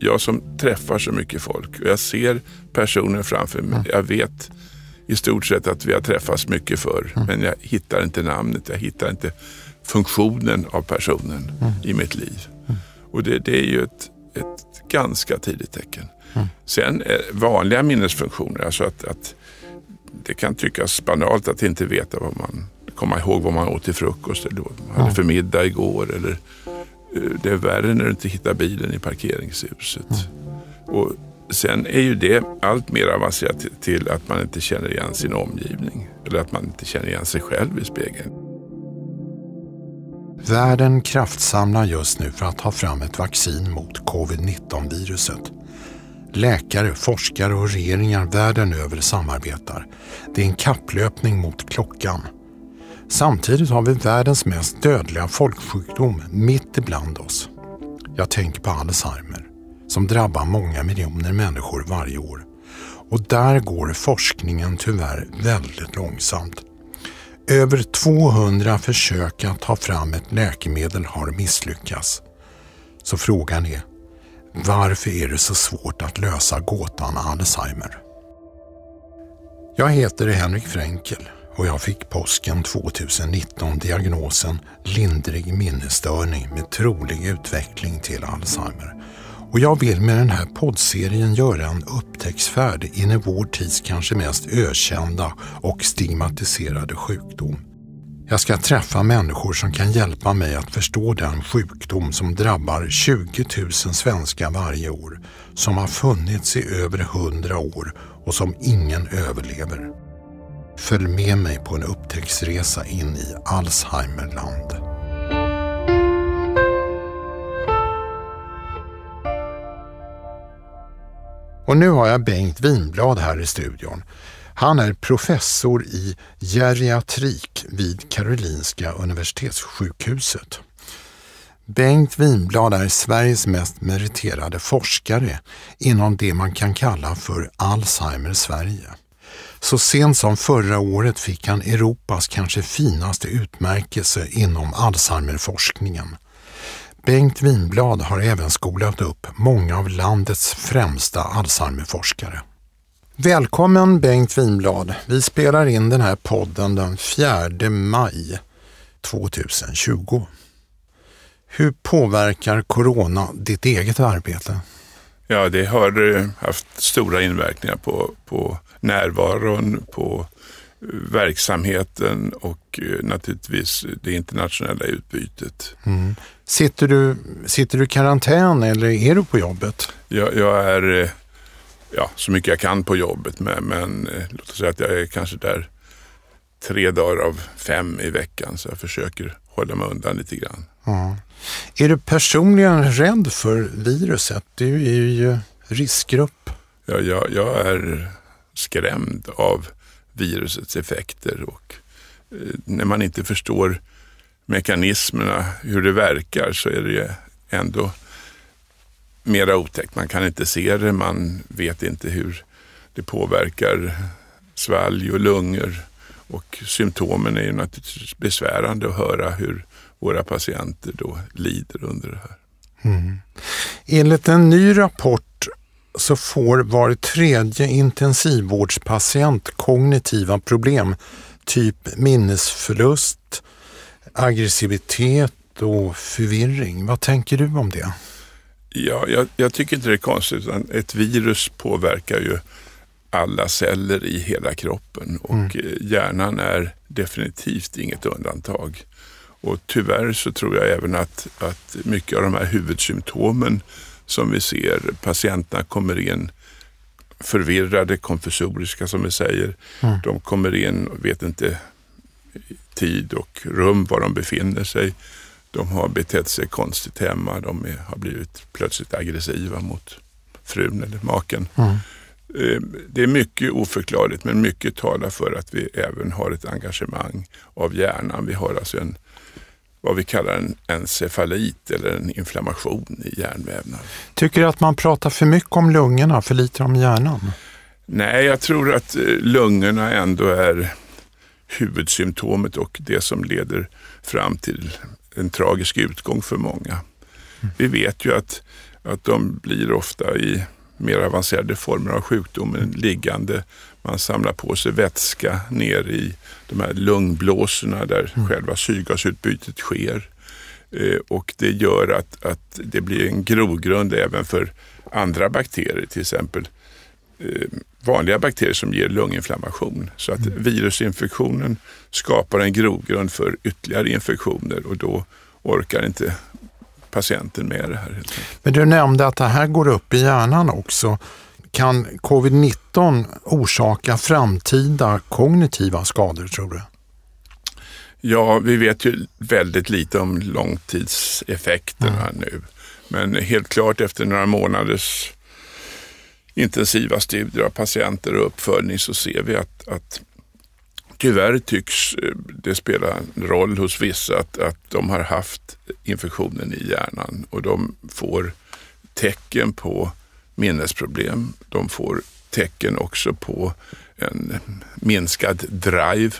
jag som träffar så mycket folk och jag ser personer framför mig. Jag vet i stort sett att vi har träffats mycket förr. Men jag hittar inte namnet, jag hittar inte funktionen av personen i mitt liv. Och det, det är ju ett, ett ganska tidigt tecken. Sen eh, vanliga minnesfunktioner, alltså att, att det kan tyckas banalt att inte veta vad man, komma ihåg vad man åt till frukost eller vad man hade för middag igår. Eller, det är värre när du inte hittar bilen i parkeringshuset. Och sen är ju det allt mer avancerat till- till att man inte känner igen sin omgivning. Eller att man inte känner igen sig själv i spegeln. Världen kraftsamlar just nu för att ta fram ett vaccin mot covid-19-viruset. Läkare, forskare och regeringar världen över samarbetar. Det är en kapplöpning mot klockan. Samtidigt har vi världens mest dödliga folksjukdom mitt ibland oss. Jag tänker på Alzheimer, som drabbar många miljoner människor varje år. Och där går forskningen tyvärr väldigt långsamt. Över 200 försök att ta fram ett läkemedel har misslyckats. Så frågan är, varför är det så svårt att lösa gåtan Alzheimer? Jag heter Henrik Fränkel och jag fick påsken 2019 diagnosen lindrig minnesstörning med trolig utveckling till Alzheimer. Och jag vill med den här poddserien göra en upptäcktsfärd in i vår tids kanske mest ökända och stigmatiserade sjukdom. Jag ska träffa människor som kan hjälpa mig att förstå den sjukdom som drabbar 20 000 svenskar varje år, som har funnits i över 100 år och som ingen överlever. Följ med mig på en upptäcktsresa in i Alzheimerland. Och nu har jag Bengt Winblad här i studion. Han är professor i geriatrik vid Karolinska Universitetssjukhuset. Bengt Winblad är Sveriges mest meriterade forskare inom det man kan kalla för Alzheimer Sverige. Så sent som förra året fick han Europas kanske finaste utmärkelse inom Alzheimerforskningen. Bengt Winblad har även skolat upp många av landets främsta Alzheimerforskare. Välkommen Bengt Winblad. Vi spelar in den här podden den 4 maj 2020. Hur påverkar corona ditt eget arbete? Ja, det har eh, haft stora inverkningar på, på närvaron, på eh, verksamheten och eh, naturligtvis det internationella utbytet. Sitter du, sitter du i karantän eller är du på jobbet? Jag, jag är ja, så mycket jag kan på jobbet men, men låt oss säga att jag är kanske där tre dagar av fem i veckan så jag försöker hålla mig undan lite grann. Ja. Är du personligen rädd för viruset? Du är ju riskgrupp. Jag, jag, jag är skrämd av virusets effekter och eh, när man inte förstår mekanismerna, hur det verkar, så är det ju ändå mera otäckt. Man kan inte se det, man vet inte hur det påverkar svalg och lungor och symptomen är ju naturligtvis besvärande att höra hur våra patienter då lider under det här. Enligt en ny rapport så får var tredje intensivvårdspatient kognitiva problem, typ minnesförlust, aggressivitet och förvirring. Vad tänker du om det? Ja, jag, jag tycker inte det är konstigt. Ett virus påverkar ju alla celler i hela kroppen och eh, hjärnan är definitivt inget undantag. Och tyvärr så tror jag även att, att mycket av de här huvudsymptomen som vi ser, patienterna kommer in förvirrade, konfusoriska som vi säger. De kommer in och vet inte tid och rum var de befinner sig. De har betett sig konstigt hemma. De är, har blivit plötsligt aggressiva mot frun eller maken. Eh, Det är mycket oförklarligt men mycket talar för att vi även har ett engagemang av hjärnan. Vi har alltså en, vad vi kallar en encefalit eller en inflammation i hjärnvävnaden. Tycker du att man pratar för mycket om lungorna, för lite om hjärnan? Nej, jag tror att eh, lungorna ändå är huvudsymptomet och det som leder fram till en tragisk utgång för många. Vi vet ju att att de blir ofta i mer avancerade former av sjukdomen liggande. Man samlar på sig vätska ner i de här lungblåsorna där mm. själva syrgasutbytet sker. Eh, och det gör att, att det blir en grogrund även för andra bakterier, till exempel eh, vanliga bakterier som ger lunginflammation. Så att mm. virusinfektionen skapar en grogrund för ytterligare infektioner och då orkar inte patienten med det här. Men du nämnde att det här går upp i hjärnan också. Kan covid-19 orsaka framtida kognitiva skador tror du? Ja, vi vet ju väldigt lite om långtidseffekterna mm. nu. Men helt klart efter några månaders intensiva studier av patienter och uppföljning så ser vi att, att tyvärr tycks eh, det spela en roll hos vissa att, att de har haft infektionen i hjärnan och de får tecken på minnesproblem. De får tecken också på en minskad drive,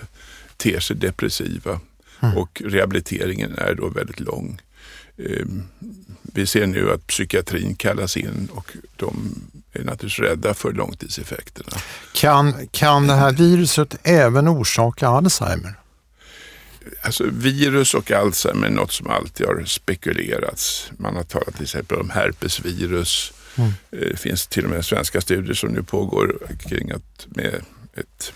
ter sig depressiva mm. och rehabiliteringen är då väldigt lång. Ehm, vi ser nu att psykiatrin kallas in och de är naturligtvis rädda för långtidseffekterna. Kan, kan det här viruset även orsaka Alzheimer? Alltså virus och Alzheimer är något som alltid har spekulerats. Man har talat till exempel om herpesvirus. Mm. Det finns till och med svenska studier som nu pågår kring att med ett,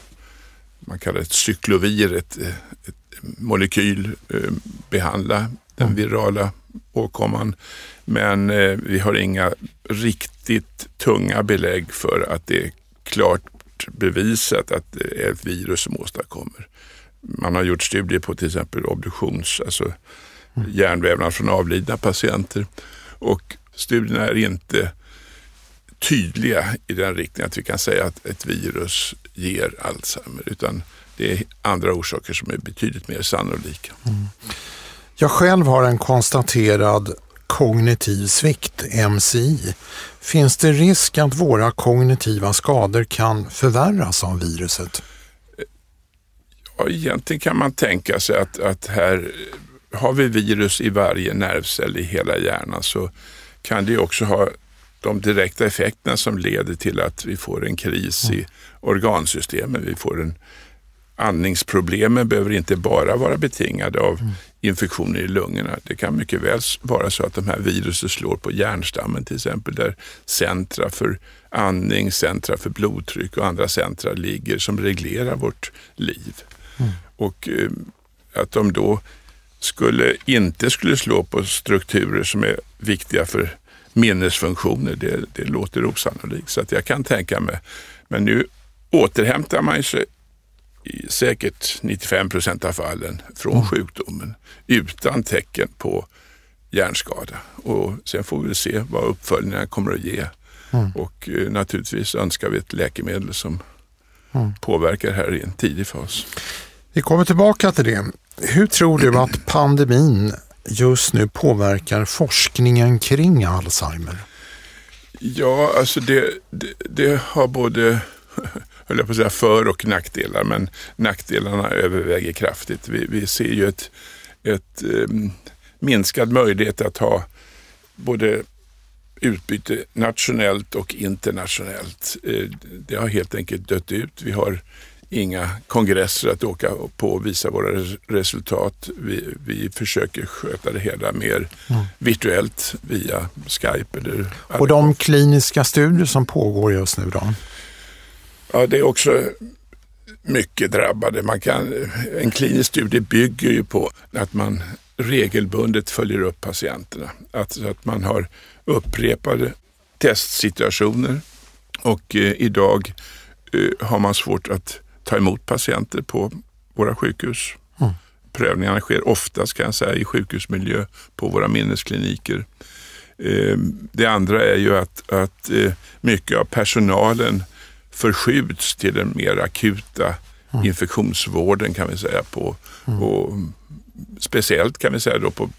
man kallar det ett cyklovir, ett, ett molekyl, eh, behandla den mm. virala åkomman. Men eh, vi har inga riktigt tunga belägg för att det är klart bevisat att det är ett virus som åstadkommer. Man har gjort studier på till exempel obduktions, alltså hjärnvävnad från avlidna patienter och studierna är inte tydliga i den riktningen att vi kan säga att ett virus ger Alzheimer utan det är andra orsaker som är betydligt mer sannolika. Mm. Jag själv har en konstaterad kognitiv svikt, MCI. Finns det risk att våra kognitiva skador kan förvärras av viruset? Ja, egentligen kan man tänka sig att, att här har vi virus i varje nervcell i hela hjärnan så kan det också ha de direkta effekterna som leder till att vi får en kris i organsystemen. Vi får en andningsproblemen behöver inte bara vara betingade av mm. Infektioner i lungorna. Det kan mycket väl vara så att de här virusen slår på hjärnstammen till exempel, där centra för andning, centra för blodtryck och andra centra ligger som reglerar vårt liv. Mm. Och eh, att de då skulle, inte skulle slå på strukturer som är viktiga för minnesfunktioner, det, det låter osannolikt. Så att jag kan tänka mig, men nu återhämtar man sig i säkert 95 procent av fallen från mm. sjukdomen utan tecken på hjärnskada. Och sen får vi se vad uppföljningarna kommer att ge. Mm. Och eh, naturligtvis önskar vi ett läkemedel som mm. påverkar här i en tidig fas. Vi kommer tillbaka till det. Hur tror du att pandemin just nu påverkar forskningen kring Alzheimer? Ja, alltså det, det, det har både höll jag på att säga, för och nackdelar, men nackdelarna överväger kraftigt. Vi, vi ser ju ett, ett um, minskad möjlighet att ha både utbyte nationellt och internationellt. Eh, det har helt enkelt dött ut. Vi har inga kongresser att åka på och visa våra resultat. Vi, vi försöker sköta det hela mer mm. virtuellt via Skype. Eller och de kliniska studier som pågår just nu då? Ja, det är också mycket drabbade. Man kan, en klinisk studie bygger ju på att man regelbundet följer upp patienterna. Att, att man har upprepade testsituationer och eh, idag eh, har man svårt att ta emot patienter på våra sjukhus. Mm. Prövningarna sker oftast kan jag säga i sjukhusmiljö på våra minneskliniker. Eh, det andra är ju att, att eh, mycket av personalen förskjuts till den mer akuta mm. infektionsvården kan vi säga. på mm. och Speciellt kan vi säga då på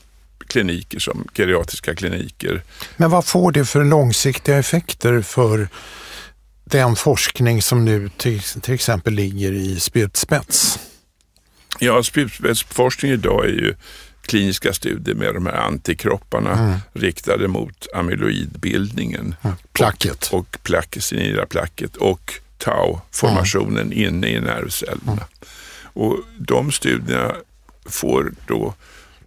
kliniker som geriatriska kliniker. Men vad får det för långsiktiga effekter för den forskning som nu till, till exempel ligger i spjutspets? Ja, spjutspetsforskning idag är ju kliniska studier med de här antikropparna mm. riktade mot amyloidbildningen. Ja, placket. Och, och plack, senila placket och tau-formationen mm. inne i nervcellerna. Mm. Och de studierna får då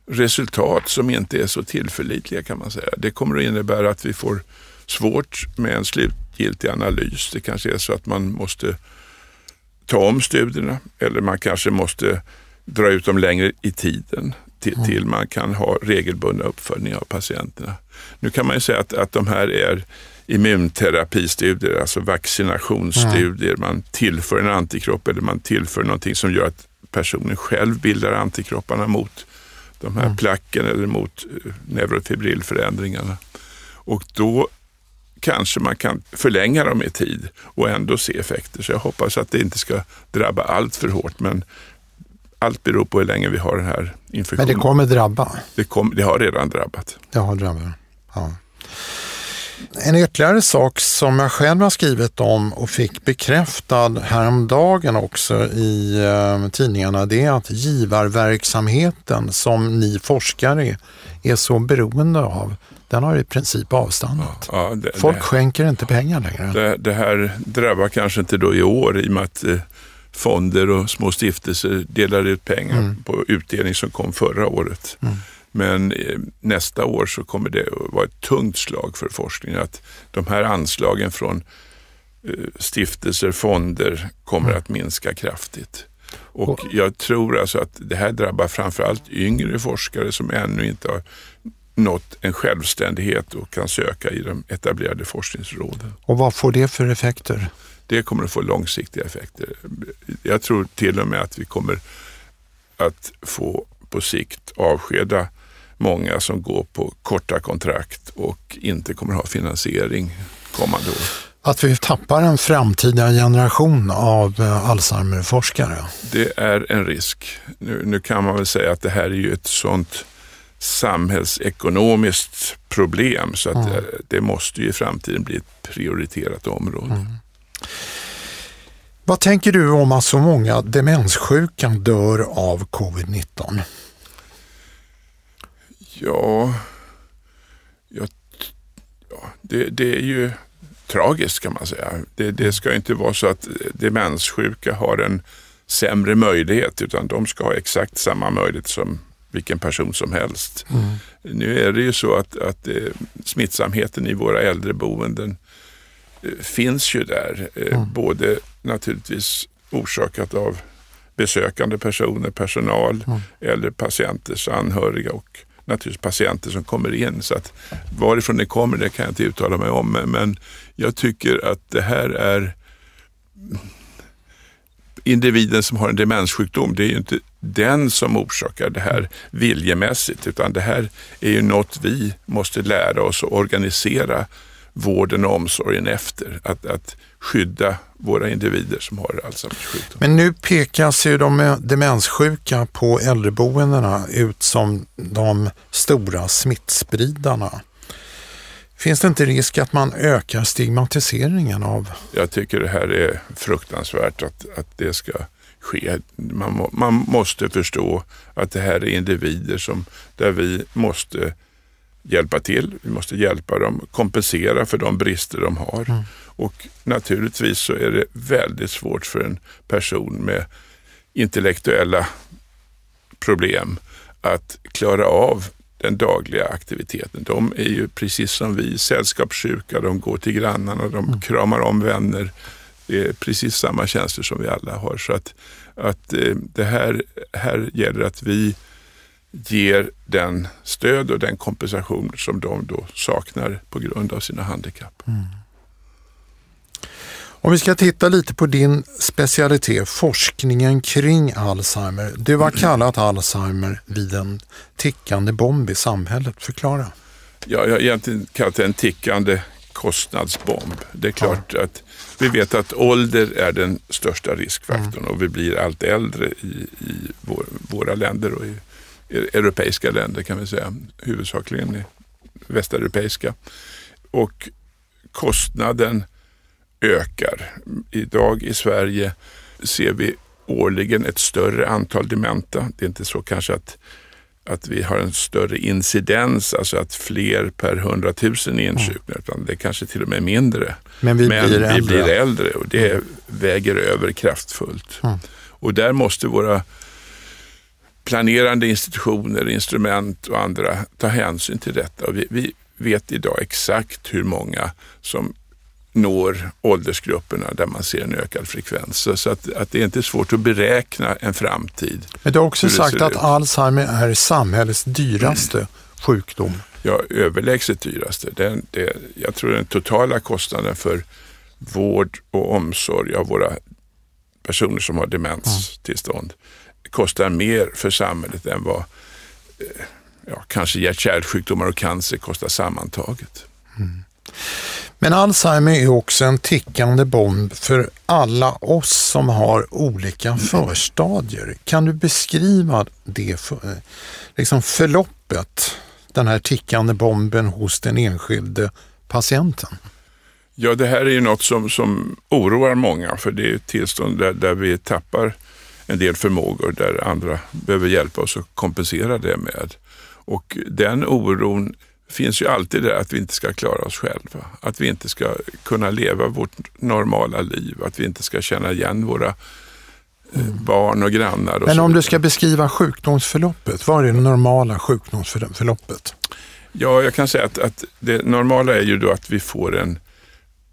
resultat som inte är så tillförlitliga kan man säga. Det kommer att innebära att vi får svårt med en slutgiltig analys. Det kanske är så att man måste ta om studierna eller man kanske måste dra ut dem längre i tiden till, mm. till man kan ha regelbundna uppföljningar av patienterna. Nu kan man ju säga att, att de här är immunterapistudier, alltså vaccinationsstudier. Mm. Man tillför en antikropp eller man tillför någonting som gör att personen själv bildar antikropparna mot de här mm. placken eller mot eh, neurofibrillförändringarna. Och då kanske man kan förlänga dem i tid och ändå se effekter. Så jag hoppas att det inte ska drabba allt för hårt. Men allt beror på hur länge vi har den här infektionen. Men det kommer drabba? Det, kom, det har redan drabbat. Det har drabbat, ja. En ytterligare sak som jag själv har skrivit om och fick bekräftad häromdagen också i eh, tidningarna, det är att givarverksamheten som ni forskare är så beroende av, den har i princip avstannat. Ja, det, Folk det, skänker inte pengar längre. Det, det, här drabbar kanske inte då i år i och med att eh, fonder och små stiftelser delar ut pengar mm. på utdelning som kom förra året. Mm. Men eh, nästa år så kommer det att vara ett tungt slag för forskningen. Att de här anslagen från eh, stiftelser, fonder kommer mm. att minska kraftigt. Och jag tror alltså att det här drabbar framförallt yngre forskare som ännu inte har nått en självständighet och kan söka i de etablerade forskningsråden. Och vad får det för effekter? Det kommer att få långsiktiga effekter. Jag tror till och med att vi kommer att få på sikt avskeda många som går på korta kontrakt och inte kommer att ha finansiering kommande år. Att vi tappar en framtida generation av eh, Alzheimerforskare? Det är en risk. Nu, nu, kan man väl säga att det här är ju ett sånt samhällsekonomiskt problem så att mm. det, det, måste ju i framtiden bli ett prioriterat område. Mm. Vad tänker du om att så många demenssjuka dör av covid-19? Ja, ja, det, det, är ju tragiskt kan man säga. Det, det ska inte vara så att demenssjuka har en sämre möjlighet utan de ska ha exakt samma möjlighet som vilken person som helst. Mm. Nu är det ju så att, att eh, smittsamheten i våra äldreboenden finns ju där. Eh, mm. Både naturligtvis orsakat av besökande personer, personal mm. eller patienters anhöriga och naturligtvis patienter som kommer in. Så att varifrån det kommer det kan jag inte uttala mig om. Men jag tycker att det här är individen som har en demenssjukdom, det är ju inte den som orsakar det här viljemässigt, utan det här är ju något vi måste lära oss att organisera vården och omsorgen efter. Att, att skydda våra individer som har Alzheimers sjukdom. Men nu pekas ju de demenssjuka på äldreboendena ut som de stora smittspridarna. Finns det inte risk att man ökar stigmatiseringen av? Jag tycker det här är fruktansvärt att, att det ska ske. Man, man måste förstå att det här är individer som, där vi måste hjälpa till. Vi måste hjälpa dem, kompensera för de brister de har. Mm. Och naturligtvis så är det väldigt svårt för en person med intellektuella problem att klara av den dagliga aktiviteten. De är ju precis som vi sällskapssjuka, de går till grannarna, de mm. kramar om vänner. Det är precis samma känslor som vi alla har. Så att, att eh, det här, här gäller att vi ger den stöd och den kompensation som de då saknar på grund av sina handikapp. Mm. Om vi ska titta lite på din specialitet, forskningen kring Alzheimer. Du har kallat Alzheimer vid en tickande bomb i samhället. Förklara. Ja, jag har egentligen kallat det en tickande kostnadsbomb. Det är klart ja. att vi vet att ålder är den största riskfaktorn mm. och vi blir allt äldre i, i vår, våra länder och i europeiska länder kan vi säga, huvudsakligen västeuropeiska. Och kostnaden ökar. Idag i Sverige ser vi årligen ett större antal dementa. Det är inte så kanske att att vi har en större incidens, alltså att fler per hundratusen insjuknar, mm. utan det är kanske till och med mindre. Men vi, Men blir, vi äldre. blir äldre och det mm. väger över kraftfullt. Mm. Och där måste våra planerande institutioner, instrument och andra ta hänsyn till detta. Vi, vi vet idag exakt hur många som når åldersgrupperna där man ser en ökad frekvens. Så att, att det är inte svårt att beräkna en framtid. Men du har också sagt att Alzheimer är samhällets dyraste mm. sjukdom. Ja, överlägset dyraste. Den, det, jag tror den totala kostnaden för vård och omsorg av våra personer som har demenstillstånd mm. Kostar mer för samhället än vad eh, ja, kanske hjärt-kärlsjukdomar och cancer kostar sammantaget. Mm. Men Alzheimer är också en tickande bomb för alla oss som har olika förstadier. Kan du beskriva det för, liksom förloppet, den här tickande bomben hos den enskilde patienten? Ja, det här är ju något som, som oroar många för det är ett tillstånd där, där vi tappar en del förmågor där andra behöver hjälpa oss att kompensera det med. Och den oron finns ju alltid det att vi inte ska klara oss själva. Att vi inte ska kunna leva vårt normala liv, att vi inte ska känna igen våra mm. barn och grannar. Och Men om du ska beskriva sjukdomsförloppet, vad är det normala sjukdomsförloppet? Ja, jag kan säga att, att det normala är ju då att vi får en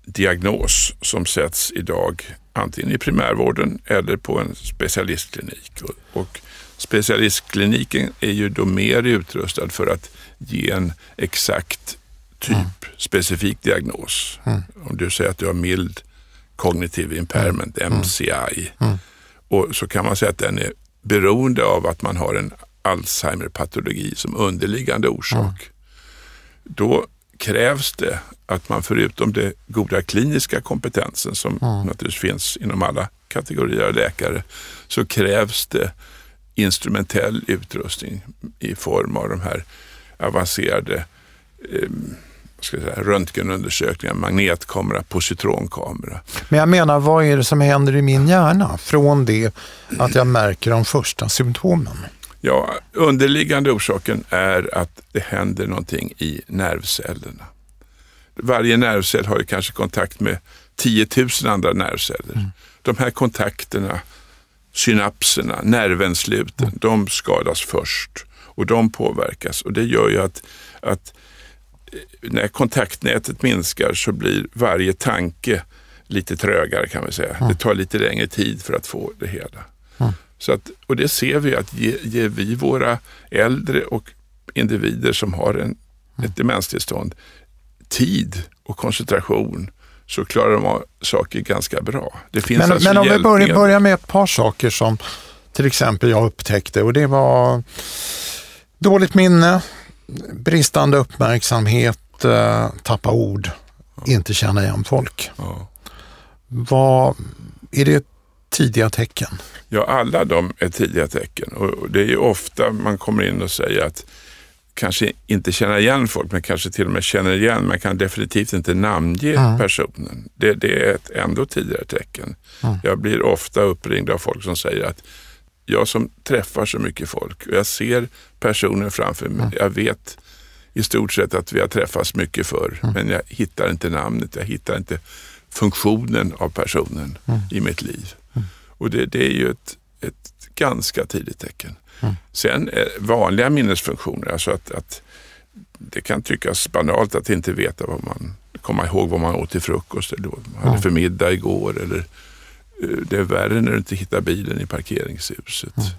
diagnos som sätts idag antingen i primärvården eller på en specialistklinik. Och, specialistkliniken är ju då mer utrustad för att ge en exakt typ, mm. specifik diagnos. Mm. Om du säger att du har mild kognitiv impairment. MCI, mm. mm. och så kan man säga att den är beroende av att man har en Alzheimer-patologi som underliggande orsak. Mm. Då krävs det att man förutom den goda kliniska kompetensen som naturligtvis finns inom alla kategorier av läkare, så krävs det instrumentell utrustning i form av de här avancerade eh, ska säga, röntgenundersökningar, magnetkamera, positronkamera. Men jag menar, vad är det som händer i min hjärna från det att jag märker de första symptomen? Ja, underliggande orsaken är att det händer någonting i nervcellerna. Varje nervcell har ju kanske kontakt med 10 000 andra nervceller. Mm. De här kontakterna, synapserna, nervensluten, mm. de skadas först och de påverkas och det gör ju att, att eh, när kontaktnätet minskar så blir varje tanke lite trögare kan vi säga. Mm. Det tar lite längre tid för att få det hela. Mm. Så att, och det ser vi att ger ge vi våra äldre och individer som har en, mm. ett demenstillstånd tid och koncentration så klarar de av saker ganska bra. Det finns men, alltså men om vi börjar, börjar med ett par saker som till exempel jag upptäckte och det var Dåligt minne, bristande uppmärksamhet, eh, tappa ord, inte känna igen folk. Ja. Vad, är det tidiga tecken? Ja, alla de är tidiga tecken och det är ofta man kommer in och säger att kanske inte känna igen folk, men kanske till och med känner igen, men kan definitivt inte namnge mm. personen. Det, det, är ett ändå tidigare tecken. Mm. Jag blir ofta uppringd av folk som säger att jag som träffar så mycket folk och jag ser personen framför mig. Jag vet i stort sett att vi har träffats mycket förr, men jag hittar inte namnet, jag hittar inte funktionen av personen i mitt liv. Och det, det, är ju ett, ett ganska tidigt tecken. Mm. Sen vanliga minnesfunktioner, alltså att, att det kan tyckas banalt att inte veta vad man, komma ihåg vad man åt till frukost eller vad man hade för middag igår eller det är värre när du inte hittar bilen i parkeringshuset. Mm.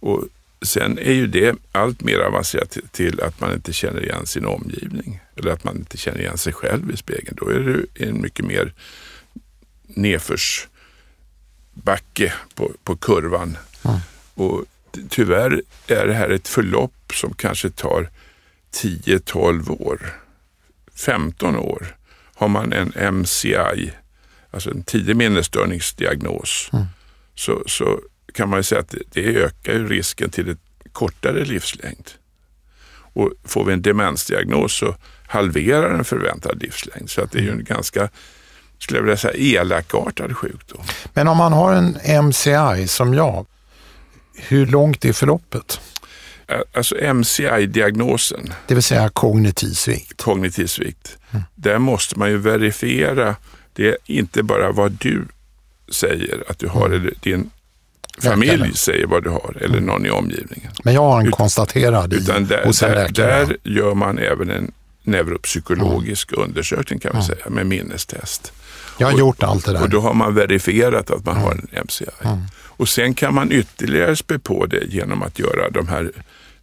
Och sen är ju det allt mer avancerat till att man inte känner igen sin omgivning eller att man inte känner igen sig själv i spegeln. Då är det en mycket mer nedförsbacke på, på kurvan. Mm. Och tyvärr är det här ett förlopp som kanske tar 10-12 år, 15 år. Har man en MCI alltså en tidig minnesstörningsdiagnos, mm. så, så kan man säga att det, det ökar risken till ett kortare livslängd. Och får vi en demensdiagnos så halverar den förväntad livslängd. Så att det är ju en ganska, skulle jag vilja säga, elakartad sjukdom. Men om man har en MCI som jag, hur långt är förloppet? alltså MCI-diagnosen. Det vill säga kognitiv svikt. Kognitiv svikt. Mm. Där måste man ju verifiera, det är inte bara vad du säger att du har, mm. eller din familj läkare. säger vad du har, eller mm. någon i omgivningen. Men jag har en konstaterad utan där, hos en läkare. Där gör man även en neuropsykologisk mm. undersökning kan man mm. säga, med minnestest. Jag har och, gjort allt det där. Och då har man verifierat att man har en MCI. Och sen kan man ytterligare spä på det genom att göra de här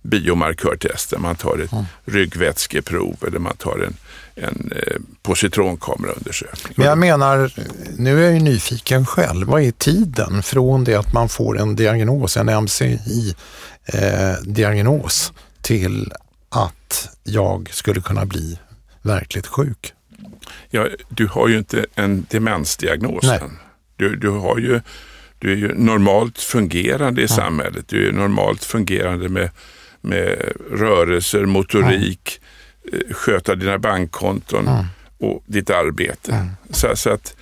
biomarkörtester. Man tar ett mm. ryggvätskeprov eller man tar en, en eh, positronkameraundersökning. Men jag menar, nu är jag ju nyfiken själv. Vad är tiden från det att man får en diagnos, en MCI-diagnos, eh, till att jag skulle kunna bli verkligt sjuk? Ja, du har ju inte en demensdiagnos än. Du, du har ju du är ju normalt fungerande i ja. samhället. Du är normalt fungerande med, med rörelser, motorik, ja. Eh, sköta dina bankkonton ja. och ditt arbete. Så, så, att,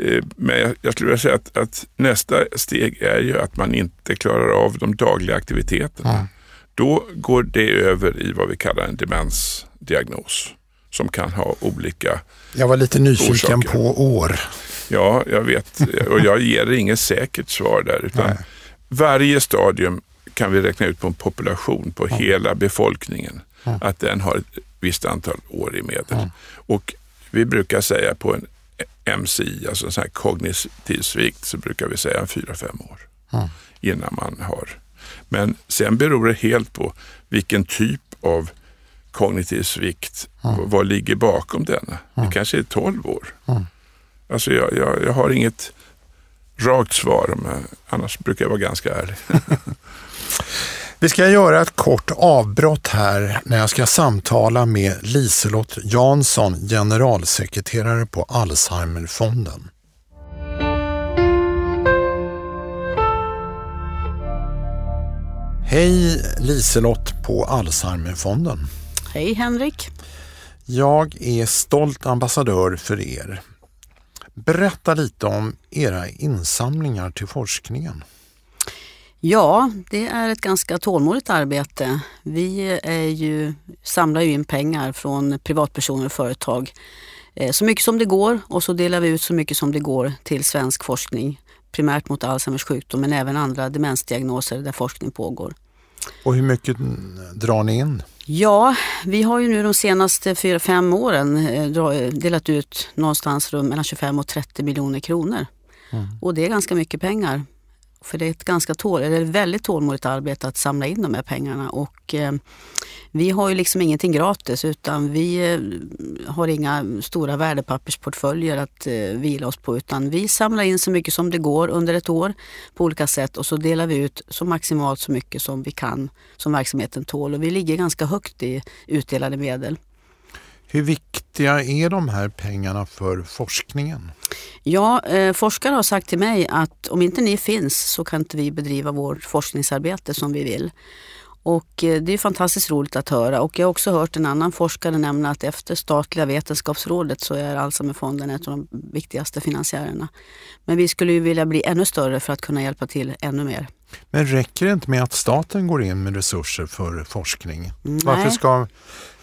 eh, men jag, jag skulle vilja säga att, att, nästa steg är ju att man inte klarar av de dagliga aktiviteterna. Då går det över i vad vi kallar en demensdiagnos som kan ha olika Jag var lite nyfiken orsaker. på år. Ja, jag vet och jag ger inget säkert svar där. Utan varje stadium kan vi räkna ut på en population på hela befolkningen att den har ett visst antal år i medel. Och vi brukar säga på en MCI, alltså en sån här kognitiv svikt, så brukar vi säga fyra fem år innan man har. Men sen beror det helt på vilken typ av kognitiv svikt, vad ligger bakom denna? Det kanske är 12 år. Alltså jag, jag, jag har inget rakt svar, men annars brukar jag vara ganska ärlig. Vi ska göra ett kort avbrott här när jag ska samtala med Liselott Jansson, generalsekreterare på Alzheimerfonden. Hej Liselott på Alzheimerfonden. Hej Henrik. Jag är stolt ambassadör för er. Berätta lite om era insamlingar till forskningen. Ja, det är ett ganska tålmodigt arbete. Vi är ju, samlar ju in pengar från privatpersoner och företag eh, så mycket som det går och så delar vi ut så mycket som det går till svensk forskning. Primärt mot Alzheimers sjukdom men även andra demensdiagnoser där forskning pågår. Och hur mycket drar ni in? Ja, vi har ju nu de senaste 4-5 åren eh, delat ut någonstans mellan 25 och 30 miljoner kronor. Mm. Och det är ganska mycket pengar. För det är ett ganska tål, eller väldigt tålmodigt arbete att samla in de här pengarna. Och, eh, vi har ju liksom ingenting gratis utan vi eh, har inga stora värdepappersportföljer att eh, vila oss på utan vi samlar in så mycket som det går under ett år på olika sätt och så delar vi ut så maximalt så mycket som vi kan som verksamheten tål och vi ligger ganska högt i utdelade medel. Hur viktiga är de här pengarna för forskningen? Ja, eh, forskare har sagt till mig att om inte ni finns så kan inte vi bedriva vårt forskningsarbete som vi vill. Och eh, det är fantastiskt roligt att höra och jag har också hört en annan forskare nämna att efter statliga vetenskapsrådet så är Alzheimerfonden ett av de viktigaste finansiärerna. Men vi skulle ju vilja bli ännu större för att kunna hjälpa till ännu mer. Men räcker det inte med att staten går in med resurser för forskning? Nej. Varför ska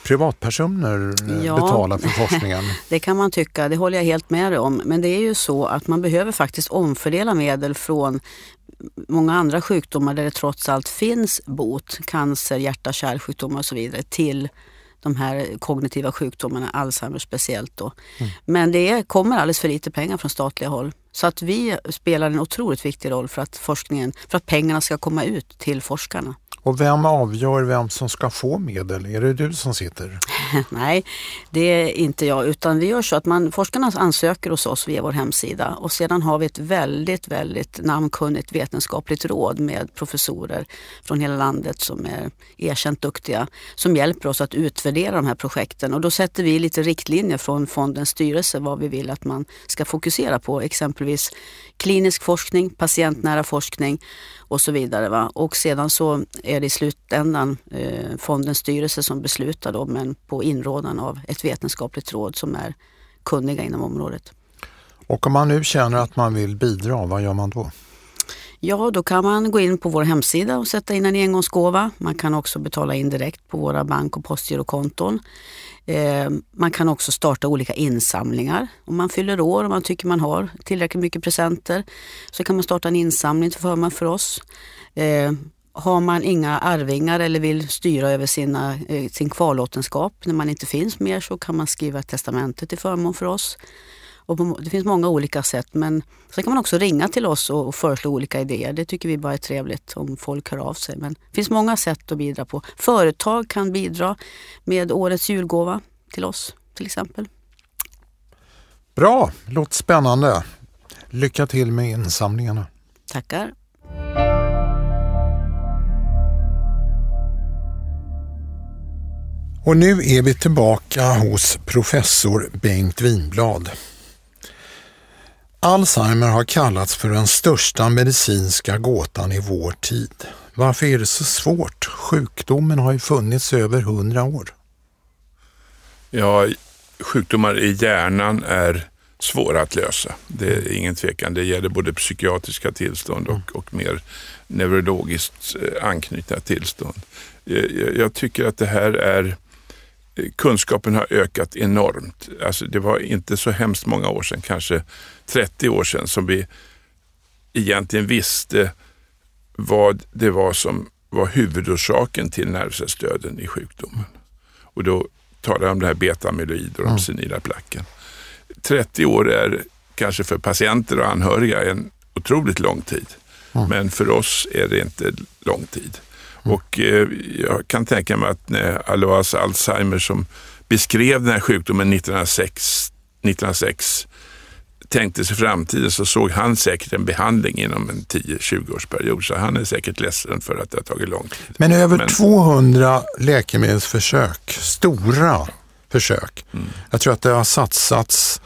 privatpersoner eh, ja, betala för forskningen? Det kan man tycka, det håller jag helt med dig om. Men det är ju så att man behöver faktiskt omfördela medel från många andra sjukdomar där det trots allt finns bot, cancer, hjärta kärlsjukdomar och så vidare, till de här kognitiva sjukdomarna, Alzheimer speciellt. Då. Mm. Men det kommer alldeles för lite pengar från statliga håll. Så att vi spelar en otroligt viktig roll för att forskningen, för att pengarna ska komma ut till forskarna. Och vem avgör vem som ska få medel? Är det du som sitter? Nej, det är inte jag utan vi gör så att man, forskarna ansöker hos oss via vår hemsida och sedan har vi ett väldigt, väldigt namnkunnigt vetenskapligt råd med professorer från hela landet som är erkänt duktiga som hjälper oss att utvärdera de här projekten och då sätter vi lite riktlinjer från fondens styrelse vad vi vill att man ska fokusera på, exempelvis klinisk forskning, patientnära forskning och så vidare. Va? Och sedan så är det i slutändan eh, fondens styrelse som beslutar då, men på inrådan av ett vetenskapligt råd som är kunniga inom området. Och om man nu känner att man vill bidra, vad gör man då? Ja, då kan man gå in på vår hemsida och sätta in en engångsgåva. Man kan också betala in direkt på våra bank och postgirokonton. Eh, man kan också starta olika insamlingar. Om man fyller år och man tycker man har tillräckligt mycket presenter så kan man starta en insamling till förmån för oss. Eh, har man inga arvingar eller vill styra över sina, eh, sin kvarlåtenskap när man inte finns mer så kan man skriva ett testamente till förmån för oss. Och det finns många olika sätt men sen kan man också ringa till oss och föreslå olika idéer. Det tycker vi bara är trevligt om folk hör av sig. Men det finns många sätt att bidra på. Företag kan bidra med årets julgåva till oss till exempel. Bra, låter spännande. Lycka till med insamlingarna. Tackar. Och nu är vi tillbaka hos professor Bengt Winblad. Alzheimer har kallats för den största medicinska gåtan i vår tid. Varför är det så svårt? Sjukdomen har ju funnits över hundra år. Ja, sjukdomar i hjärnan är svåra att lösa. Det är ingen tvekan. Det gäller både psykiatriska tillstånd och, och mer neurologiskt eh, anknutna tillstånd. Jag tycker att det här är kunskapen har ökat enormt. Alltså det var inte så hemskt många år sedan, kanske 30 år sedan, som vi egentligen visste vad det var som var huvudorsaken till nervcellsdöden i sjukdomen. Och då talar jag om det här betamyloid och de mm. senila placken. 30 år är kanske för patienter och anhöriga en otroligt lång tid. Mm. Men för oss är det inte lång tid. Och eh, jag kan tänka mig att när Alois Alzheimer som beskrev den här sjukdomen 1906, 1906 tänkte sig framtiden så såg han säkert en behandling inom en 10-20 årsperiod. Så han är säkert ledsen för att det har tagit lång tid. Men över Men, 200 läkemedelsförsök, stora försök. Mm. Jag tror att det har satsats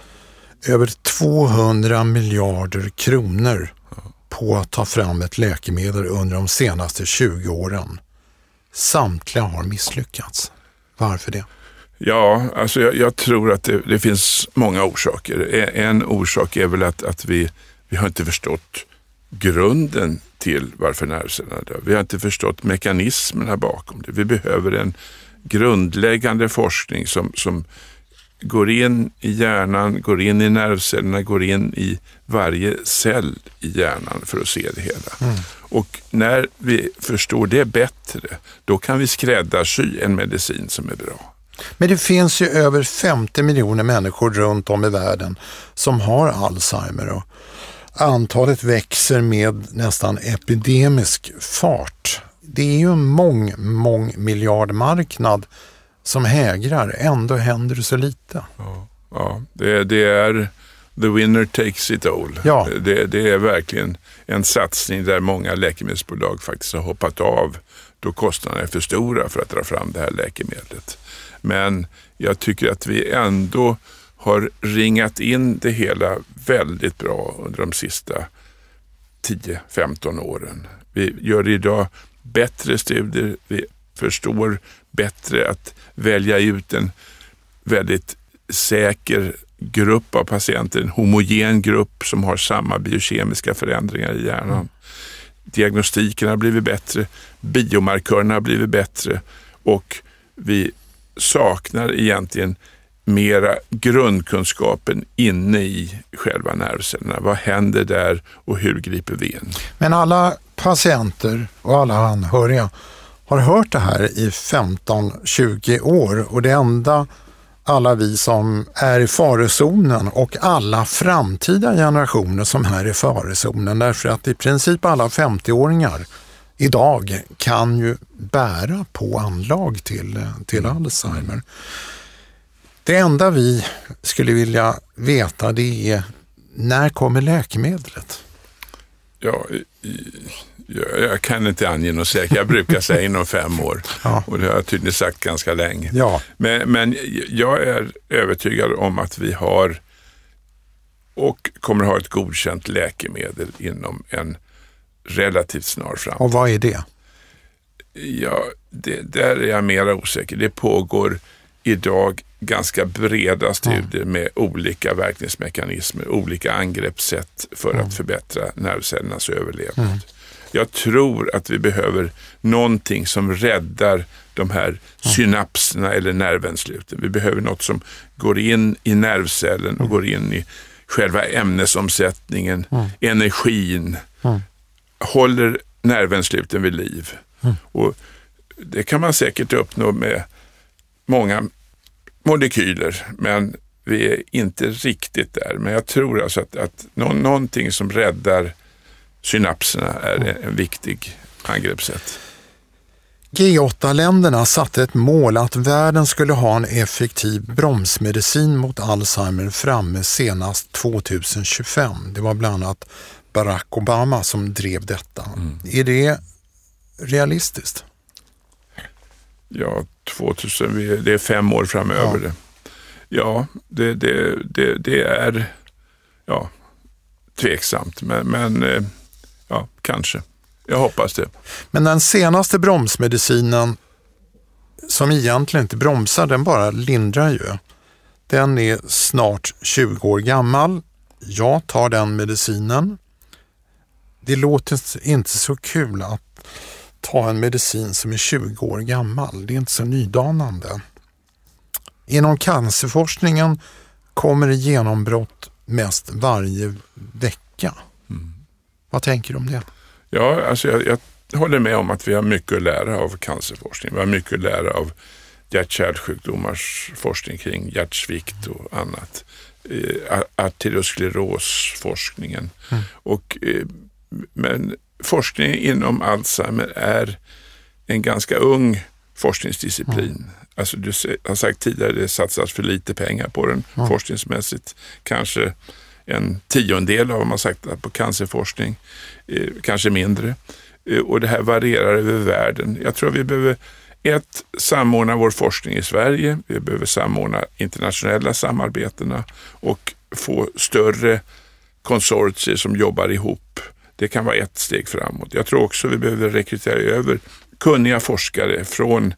över 200 miljarder kronor på att ta fram ett läkemedel under de senaste 20 åren. Samtliga har misslyckats. Varför det? Ja, alltså jag, jag tror att det, det, finns många orsaker. E, en orsak är väl att, att vi, vi har inte förstått grunden till varför nervcellerna dör. Vi har inte förstått mekanismerna bakom det. Vi behöver en grundläggande forskning som, som går in i hjärnan, går in i nervcellerna, går in i varje cell i hjärnan för att se det hela. Mm. Och när vi förstår det bättre, då kan vi skräddarsy en medicin som är bra. Men det finns ju över 50 miljoner människor runt om i världen som har Alzheimer och antalet växer med nästan epidemisk fart. Det är ju en mång, mång miljardmarknad som hägrar. Ändå händer det så lite. Ja, ja det, det är the winner takes it all. Ja. Det, det, är verkligen en satsning där många läkemedelsbolag faktiskt har hoppat av då kostnaderna är för stora för att dra fram det här läkemedlet. Men jag tycker att vi ändå har ringat in det hela väldigt bra under de sista 10-15 åren. Vi gör idag bättre studier, vi förstår bättre att välja ut en väldigt säker grupp av patienter, en homogen grupp som har samma biokemiska förändringar i hjärnan. Mm. Diagnostiken har blivit bättre, biomarkörerna har blivit bättre och vi saknar egentligen mera grundkunskapen inne i själva nervcellerna. Vad händer där och hur griper vi in? Men alla patienter och alla anhöriga har hört det här i 15-20 år och det enda alla vi som är i farozonen och alla framtida generationer som är i farozonen därför att i princip alla 50-åringar idag kan ju bära på anlag till, till Alzheimer. Det enda vi skulle vilja veta det är när kommer läkemedlet? Ja, jag, jag kan inte ange något säkert. Jag brukar säga inom fem år ja. och det har jag tydligen sagt ganska länge. Ja. Men, men jag är övertygad om att vi har och kommer ha ett godkänt läkemedel inom en relativt snar framtid. Och vad är det? Ja, det, där är jag mera osäker. Det pågår idag ganska breda studier med olika verkningsmekanismer, olika angreppssätt för att förbättra nervcellernas överlevnad. Jag tror att vi behöver någonting som räddar de här synapserna eller nervensluten. Vi behöver något som går in i nervcellen och går in i själva ämnesomsättningen, energin, håller nervensluten vid liv. Och det kan man säkert uppnå med många molekyler, men vi är inte riktigt där. Men jag tror alltså att, att nå någonting som räddar synapserna är en, viktig angreppssätt. G8-länderna satte ett mål att världen skulle ha en effektiv bromsmedicin mot Alzheimer framme senast 2025. Det var bland annat Barack Obama som drev detta. Mm. Är det realistiskt? Ja, 2000, det är fem år framöver. Ja, ja det, det, det, det är ja, tveksamt, men, men eh, ja, kanske. Jag hoppas det. Men den senaste bromsmedicinen som egentligen inte bromsar, den bara lindrar ju. Den är snart 20 år gammal. Jag tar den medicinen. Det låter inte så kul att ta en medicin som är 20 år gammal. Det är inte så nydanande. Inom cancerforskningen kommer det genombrott mest varje vecka. Mm. Vad tänker du om det? Ja, alltså jag, jag håller med om att vi har mycket att lära av cancerforskning. Vi har mycket att lära av hjärt-kärlsjukdomars forskning kring hjärtsvikt och annat. Eh, arteriosklerosforskningen. Mm. Och, eh, men forskning inom Alzheimer är en ganska ung forskningsdisciplin. Mm. Alltså du har sagt tidigare, det satsas för lite pengar på den mm. forskningsmässigt. Kanske en tiondel av vad man sagt på cancerforskning, eh, kanske mindre. Eh, och det här varierar över världen. Jag tror vi behöver ett, samordna vår forskning i Sverige. Vi behöver samordna internationella samarbetena och få större konsortier som jobbar ihop. Det kan vara ett steg framåt. Jag tror också vi behöver rekrytera över kunniga forskare från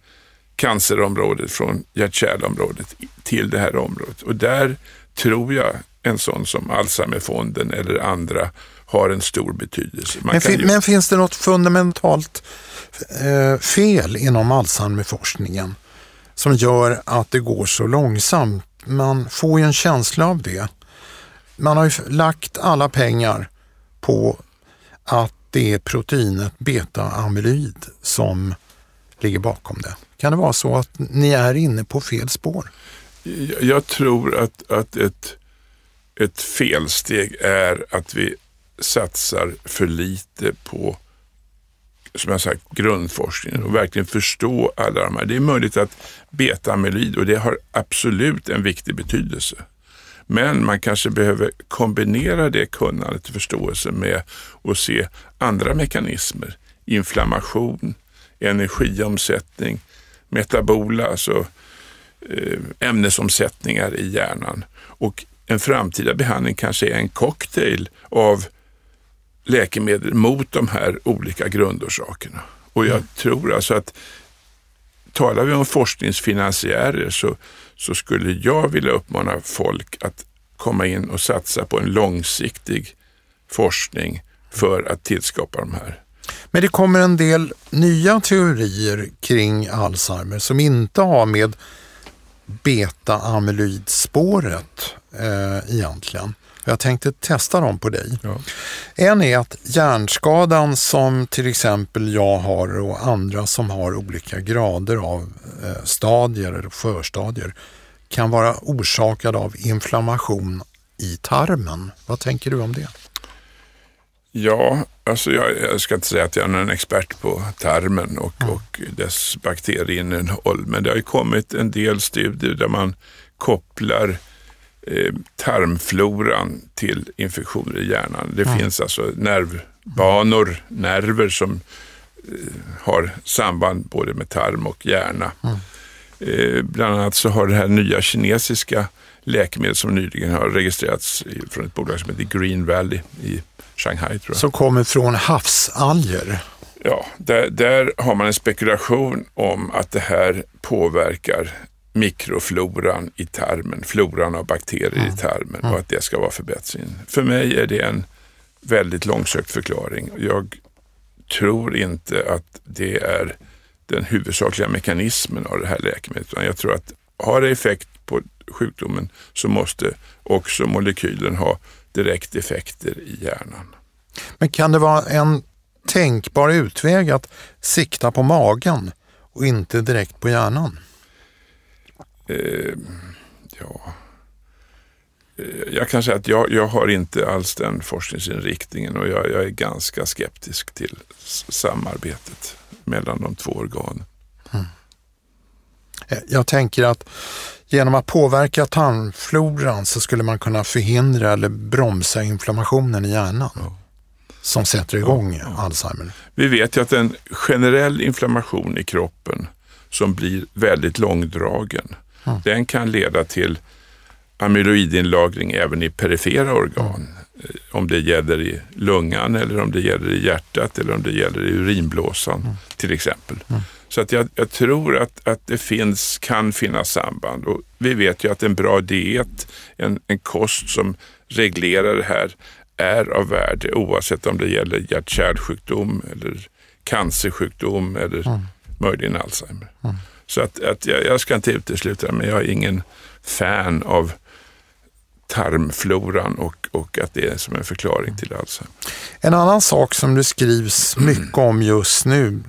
cancerområdet, från hjärt-kärlområdet till det här området. Och där tror jag en sån som Alzheimerfonden eller andra har en stor betydelse. Men, fin ju... men, finns det något fundamentalt eh, fel inom Alzheimerforskningen som gör att det går så långsamt? Man får ju en känsla av det. Man har ju lagt alla pengar på att det är proteinet beta-amyloid som ligger bakom det. Kan det vara så att ni är inne på fel spår? Jag tror att, att ett ett felsteg är att vi satsar för lite på som jag sagt, grundforskningen och verkligen förstå alla de här. Det är möjligt att beta-amyloid, och det har absolut en viktig betydelse. Men man kanske behöver kombinera det kunnandet och förståelsen med att se andra mekanismer. Inflammation, energiomsättning, metabola, alltså eh, ämnesomsättningar i hjärnan. Och en framtida behandling kanske är en cocktail av läkemedel mot de här olika grundorsakerna. Och jag mm. tror alltså att talar vi om forskningsfinansiärer så, så skulle jag vilja uppmana folk att komma in och satsa på en långsiktig forskning för att tillskapa de här. Men det kommer en del nya teorier kring Alzheimer som inte har med beta-amyloidspåret eh, egentligen. Jag tänkte testa dem på dig. Ja. En är att hjärnskadan som till exempel jag har och andra som har olika grader av eh, stadier eller förstadier kan vara orsakad av inflammation i tarmen. Vad tänker du om det? Ja, alltså jag, jag, ska inte säga att jag är någon expert på tarmen och, mm. och dess bakterieinnehåll, men det har ju kommit en del studier där man kopplar eh, tarmfloran till infektioner i hjärnan. Det mm. finns alltså nervbanor, nerver som eh, har samband både med tarm och hjärna. Mm. Eh, bland annat så har det här nya kinesiska läkemedel som nyligen har registrerats från ett bolag som heter Green Valley i Shanghai. Tror jag. Som kommer från havsalger. Ja, där, där har man en spekulation om att det här påverkar mikrofloran i tarmen, floran av bakterier i tarmen och att det ska vara förbättringen. För mig är det en väldigt långsökt förklaring. Jag tror inte att det är den huvudsakliga mekanismen av det här läkemedlet. Jag tror att har det effekt på sjukdomen så måste också molekylen ha direkt effekter i hjärnan. Men kan det vara en tänkbar utväg att sikta på magen och inte direkt på hjärnan? Eh, ja, eh, jag kan säga att jag, jag har inte alls den forskningsinriktningen och jag, jag är ganska skeptisk till samarbetet mellan de två organen. Mm. Jag tänker att genom att påverka tarmfloran så skulle man kunna förhindra eller bromsa inflammationen i hjärnan. Ja. Som sätter igång ja, ja. Alzheimer. Vi vet ju att en generell inflammation i kroppen som blir väldigt långdragen, mm. den kan leda till amyloidinlagring även i perifera organ. Mm. Om det gäller i lungan eller om det gäller i hjärtat eller om det gäller i urinblåsan mm. till exempel. Mm. Så att jag, jag, tror att, att det finns, kan finnas samband. Och vi vet ju att en bra diet, en, en kost som reglerar det här, är av värde oavsett om det gäller hjärt-kärlsjukdom eller cancersjukdom eller mm. möjligen Alzheimer. Mm. Så att, att jag, jag, ska inte utesluta men jag är ingen fan av tarmfloran och, och att det är som en förklaring till Alzheimer. En annan sak som det skrivs mycket om just nu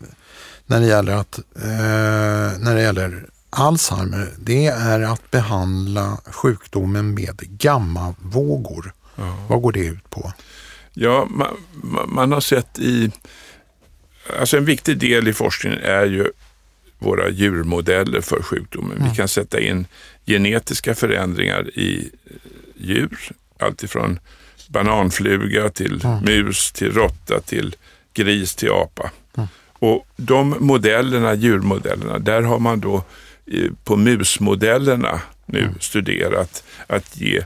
när det gäller, att, eh, när det gäller Alzheimer, det är att behandla sjukdomen med gammavågor. Ja. Vad går det ut på? Ja, man, man, har sett i... Alltså en viktig del i forskningen är ju våra djurmodeller för sjukdomen. Mm. Vi kan sätta in genetiska förändringar i djur, alltifrån bananfluga till mm. mus, till råtta, till gris, till apa. Mm. Och de modellerna, djurmodellerna, där har man då på musmodellerna nu mm. studerat att ge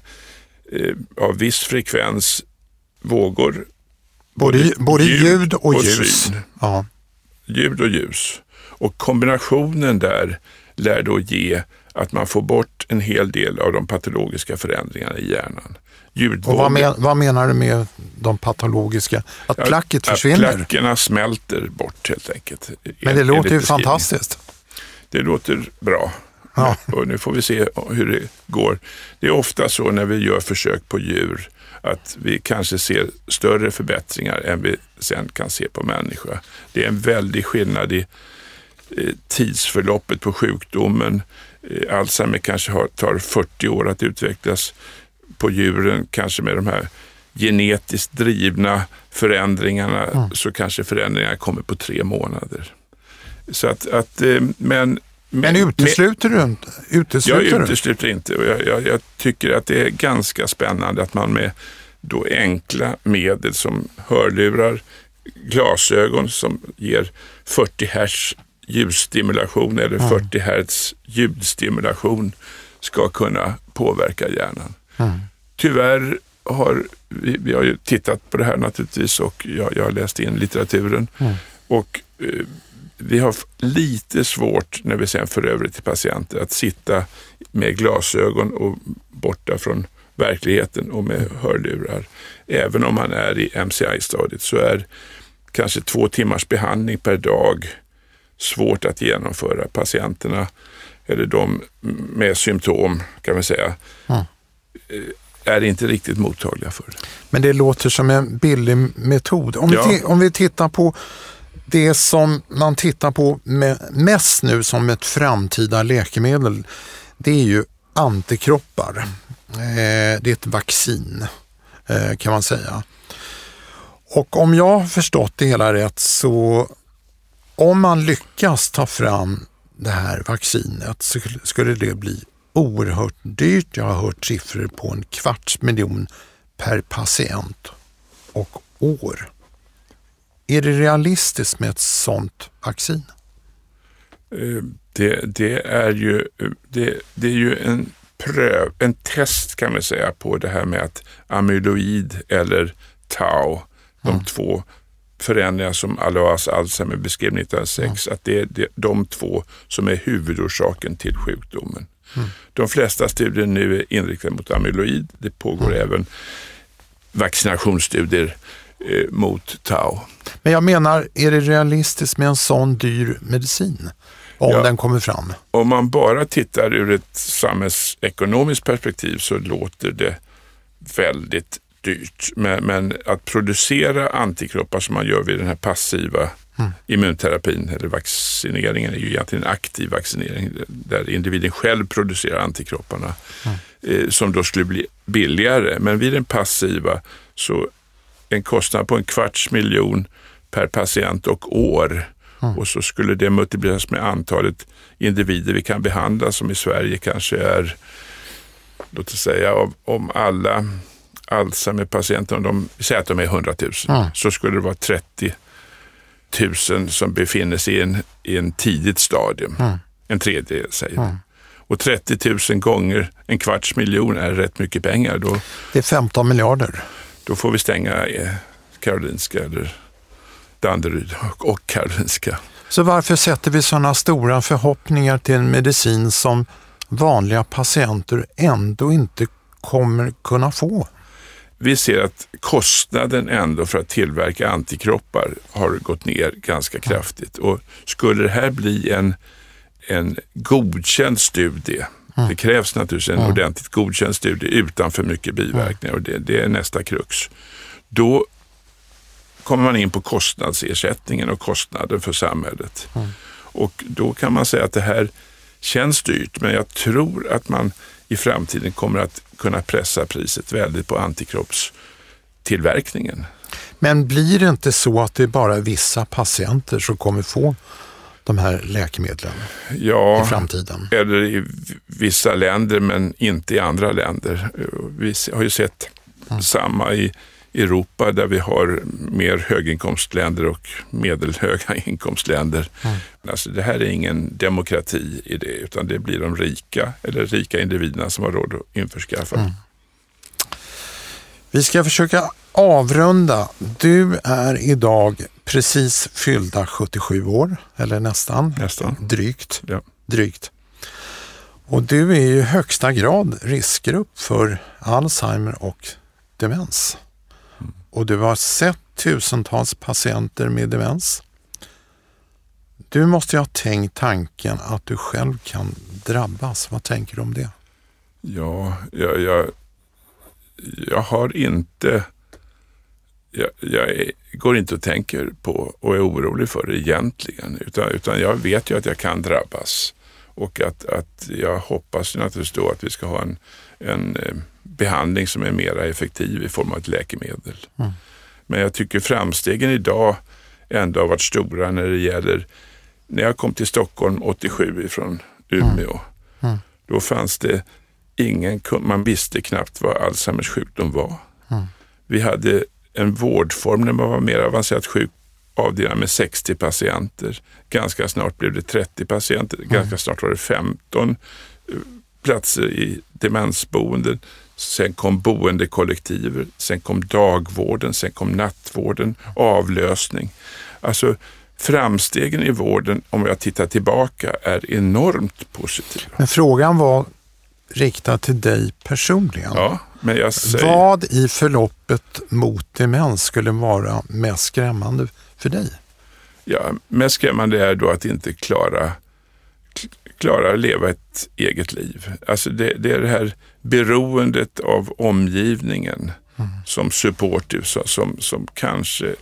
eh, av viss frekvens vågor. Både, både ljud, och, och ljus. Ja. Ljud och ljus. Och kombinationen där lär då ge att man får bort en hel del av de patologiska förändringarna i hjärnan. Och vad, men, vad, menar du med de patologiska? Att placket försvinner? Att plackerna smälter bort helt enkelt. Men det låter ju fantastiskt. Det låter bra. Ja. Och nu får vi se hur det går. Det är ofta så när vi gör försök på djur att vi kanske ser större förbättringar än vi sen kan se på människa. Det är en väldig skillnad i tidsförloppet på sjukdomen. Eh, Alzheimer kanske har, tar 40 år att utvecklas. På djuren kanske med de här genetiskt drivna förändringarna mm. så kanske förändringarna kommer på tre månader. Så att, att eh, men men utesluter du inte? Utesluter jag utesluter inte och jag, jag, jag, tycker att det är ganska spännande att man med då enkla medel som hörlurar, glasögon som ger 40 hertz ljusstimulation eller mm. 40 hertz ljudstimulation ska kunna påverka hjärnan. Mm. Tyvärr har vi, vi, har ju tittat på det här naturligtvis och jag, jag har läst in litteraturen mm. och eh, vi har lite svårt när vi sen för över till patienter att sitta med glasögon och borta från verkligheten och med hörlurar. Även om man är i MCI-stadiet så är kanske två timmars behandling per dag svårt att genomföra. Patienterna, eller de med symptom kan man säga, mm. är inte riktigt mottagliga för det. Men det låter som en billig metod. Om, ja. vi, om vi tittar på det som man tittar på mest nu som ett framtida läkemedel, det är ju antikroppar. Eh, det är ett vaccin eh, kan man säga. Och om jag har förstått det hela rätt så om man lyckas ta fram det här vaccinet så skulle det bli oerhört dyrt. Jag har hört siffror på en kvarts miljon per patient och år. Är det realistiskt med ett sådant vaccin? Eh, det, det, är ju, det, det är ju en pröv, en test kan man säga på det här med att amyloid eller tau, de mm. två förändringar som Alois Alzheimer beskrev 1906, mm. att det är de två som är huvudorsaken till sjukdomen. Mm. De flesta studier nu är inriktade mot amyloid. Det pågår mm. även vaccinationsstudier eh, mot tau. Men jag menar, är det realistiskt med en sån dyr medicin? Om ja, den kommer fram? Om man bara tittar ur ett samhällsekonomiskt perspektiv så låter det väldigt dyrt. Men, men, att producera antikroppar som man gör vid den här passiva mm. immunterapin eller vaccineringen är ju egentligen en aktiv vaccinering där individen själv producerar antikropparna mm. eh, som då skulle bli billigare. Men vid den passiva så en kostnad på en kvarts miljon per patient och år mm. och så skulle det multipliceras med antalet individer vi kan behandla som i Sverige kanske är, låt oss säga, av, om alla Alzheimer-patienter, om de säger att de är 100 000, mm. så skulle det vara 30 000 som befinner sig i en, i en tidigt stadium. Mm. En tredjedel säger mm. Och 30 000 gånger en kvarts miljon är rätt mycket pengar. Då, det är 15 miljarder. Då får vi stänga eh, Karolinska eller Danderyd och Karolinska. Så varför sätter vi sådana stora förhoppningar till en medicin som vanliga patienter ändå inte kommer kunna få? Vi ser att kostnaden ändå för att tillverka antikroppar har gått ner ganska kraftigt och skulle det här bli en, en godkänd studie. Det krävs naturligtvis en ordentligt godkänd studie utan för mycket biverkningar och det, det, är nästa krux. Då kommer man in på kostnadsersättningen och kostnaden för samhället. Och då kan man säga att det här känns dyrt, men jag tror att man i framtiden kommer att kunna pressa priset väldigt på antikroppstillverkningen. Men blir det inte så att det är bara vissa patienter som kommer få de här läkemedlen ja, i framtiden? eller i vissa länder men inte i andra länder. Vi har ju sett mm. samma i Europa där vi har mer höginkomstländer och medelhöga inkomstländer. Mm. Alltså det här är ingen demokrati i det utan det blir de rika eller rika individerna som har råd att införskaffa. Mm. Vi ska försöka avrunda. Du är idag precis fyllda 77 år, eller nästan. Nästan. Drygt. Ja. Drygt. Och du är i högsta grad riskgrupp för Alzheimer och demens och du har sett tusentals patienter med demens. Du måste ju ha tänkt tanken att du själv kan drabbas. Vad tänker du om det? Ja, jag, jag, jag har inte... Jag, jag är, går inte och tänker på och är orolig för det egentligen. Utan, utan jag vet ju att jag kan drabbas. Och att, att jag hoppas naturligtvis då att vi ska ha en, en eh, behandling som är mer effektiv i form av ett läkemedel. Mm. Men jag tycker framstegen idag ändå har varit stora när det gäller, när jag kom till Stockholm 87 ifrån Umeå, mm. Mm. då fanns det ingen, man visste knappt vad Alzheimers sjukdom var. Mm. Vi hade en vårdform när man var mer avancerat sjuk avdelad med 60 patienter. Ganska snart blev det 30 patienter, ganska mm. snart var det 15 eh, platser i demensboenden. Sen kom boendekollektiver, sen kom dagvården, sen kom nattvården, avlösning. Alltså framstegen i vården, om jag tittar tillbaka, är enormt positiva. Men frågan var riktad till dig personligen. Ja, säger... Vad i förloppet mot demens skulle vara mest skrämmande för dig? Ja, mest skrämmande är då att inte klara klarar att leva ett eget liv. Alltså det, det är det här beroendet av omgivningen mm. som supportive som, som kanske eh,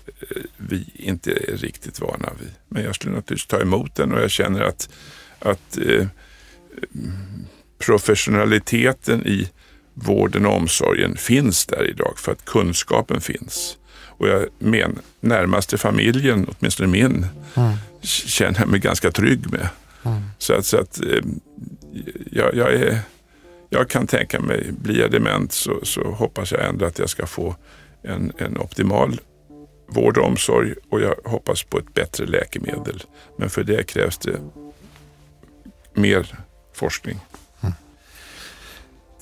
vi inte är riktigt vana vid. Men jag skulle naturligtvis ta emot den och jag känner att, att eh, professionaliteten i vården och omsorgen finns där idag för att kunskapen finns. Och jag men, närmaste familjen, åtminstone min, mm. känner jag mig ganska trygg med. Mm. Så att, så att eh, jag, jag, är, jag kan tänka mig, blir jag dement så, så hoppas jag ändå att jag ska få en, en optimal vård och omsorg och jag hoppas på ett bättre läkemedel. Men för det krävs det mer forskning.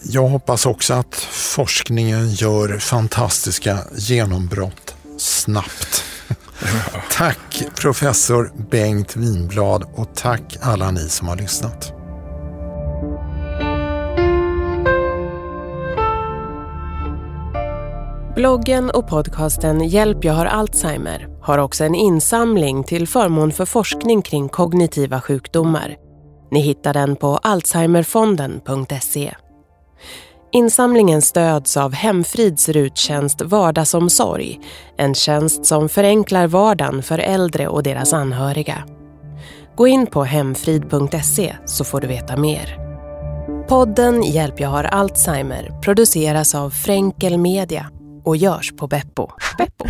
Jag hoppas också att forskningen gör fantastiska genombrott snabbt. Tack professor Bengt Winblad och tack alla ni som har lyssnat. Bloggen och podcasten Hjälp jag har Alzheimer har också en insamling till förmån för forskning kring kognitiva sjukdomar. Ni hittar den på alzheimerfonden.se. Insamlingen stöds av Hemfrids ruttjänst Vardagsomsorg, en tjänst som förenklar vardagen för äldre och deras anhöriga. Gå in på hemfrid.se så får du veta mer. Podden Hjälp jag har Alzheimer produceras av Fränkel Media och görs på Beppo. Beppo.